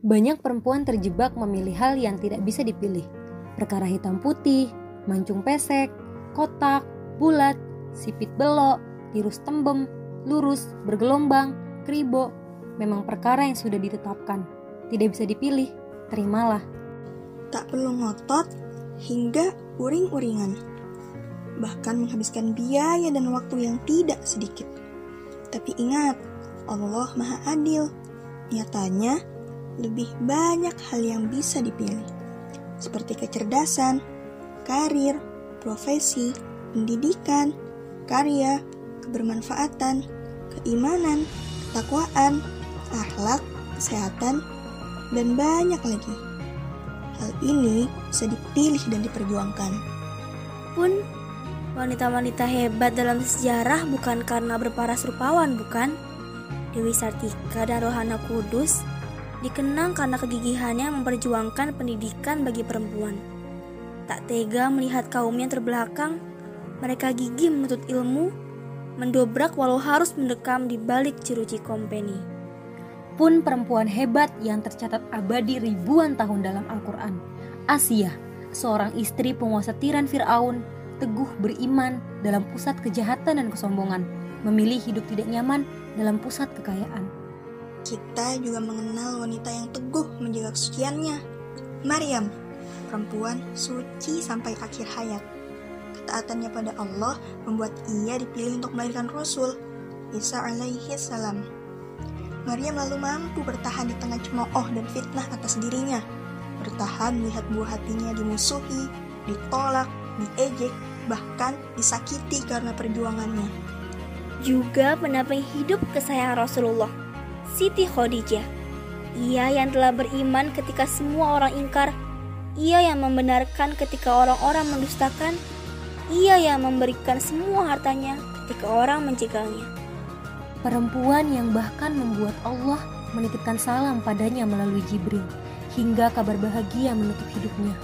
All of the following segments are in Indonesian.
Banyak perempuan terjebak memilih hal yang tidak bisa dipilih. Perkara hitam putih, mancung pesek, kotak, bulat, sipit belok, tirus tembem, lurus, bergelombang, kribo, memang perkara yang sudah ditetapkan. Tidak bisa dipilih, terimalah. Tak perlu ngotot hingga uring-uringan. Bahkan menghabiskan biaya dan waktu yang tidak sedikit. Tapi ingat, Allah Maha Adil. Nyatanya, lebih banyak hal yang bisa dipilih. Seperti kecerdasan, karir, profesi, pendidikan, karya, kebermanfaatan, keimanan, ketakwaan, akhlak, kesehatan, dan banyak lagi. Hal ini bisa dipilih dan diperjuangkan. Pun, wanita-wanita hebat dalam sejarah bukan karena berparas rupawan, bukan? Dewi Sartika dan Rohana Kudus dikenang karena kegigihannya memperjuangkan pendidikan bagi perempuan. Tak tega melihat kaumnya terbelakang, mereka gigih menuntut ilmu, mendobrak walau harus mendekam di balik jeruji kompeni. Pun perempuan hebat yang tercatat abadi ribuan tahun dalam Al-Quran, Asia, seorang istri penguasa tiran Fir'aun, teguh beriman dalam pusat kejahatan dan kesombongan, memilih hidup tidak nyaman dalam pusat kekayaan. Kita juga mengenal wanita yang teguh menjaga kesuciannya, Maryam, perempuan suci sampai akhir hayat ketaatannya pada Allah membuat ia dipilih untuk melahirkan Rasul, Isa alaihi salam. Maryam lalu mampu bertahan di tengah cemooh dan fitnah atas dirinya, bertahan melihat buah hatinya dimusuhi, ditolak, diejek, bahkan disakiti karena perjuangannya. Juga penamping hidup kesayangan Rasulullah, Siti Khadijah. Ia yang telah beriman ketika semua orang ingkar, ia yang membenarkan ketika orang-orang mendustakan, ia yang memberikan semua hartanya ketika orang menjegalnya. Perempuan yang bahkan membuat Allah menitipkan salam padanya melalui Jibril, hingga kabar bahagia menutup hidupnya.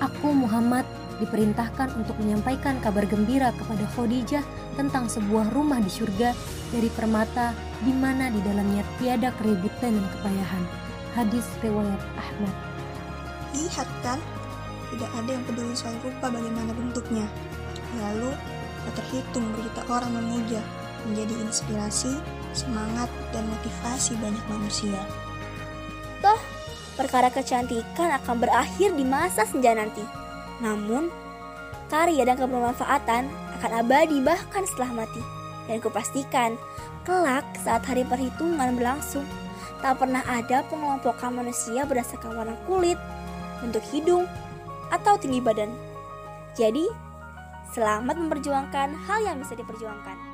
Aku Muhammad diperintahkan untuk menyampaikan kabar gembira kepada Khadijah tentang sebuah rumah di surga dari permata di mana di dalamnya tiada keributan dan kepayahan. Hadis riwayat Ahmad. Lihat kan, tidak ada yang peduli soal rupa bagaimana bentuknya. Lalu, tak terhitung berita orang memuja, menjadi inspirasi, semangat, dan motivasi banyak manusia. Toh, perkara kecantikan akan berakhir di masa senja nanti. Namun, karya dan kebermanfaatan akan abadi bahkan setelah mati. Dan kupastikan, kelak saat hari perhitungan berlangsung, tak pernah ada pengelompokan manusia berdasarkan warna kulit, bentuk hidung, atau tinggi badan. Jadi, Selamat memperjuangkan hal yang bisa diperjuangkan.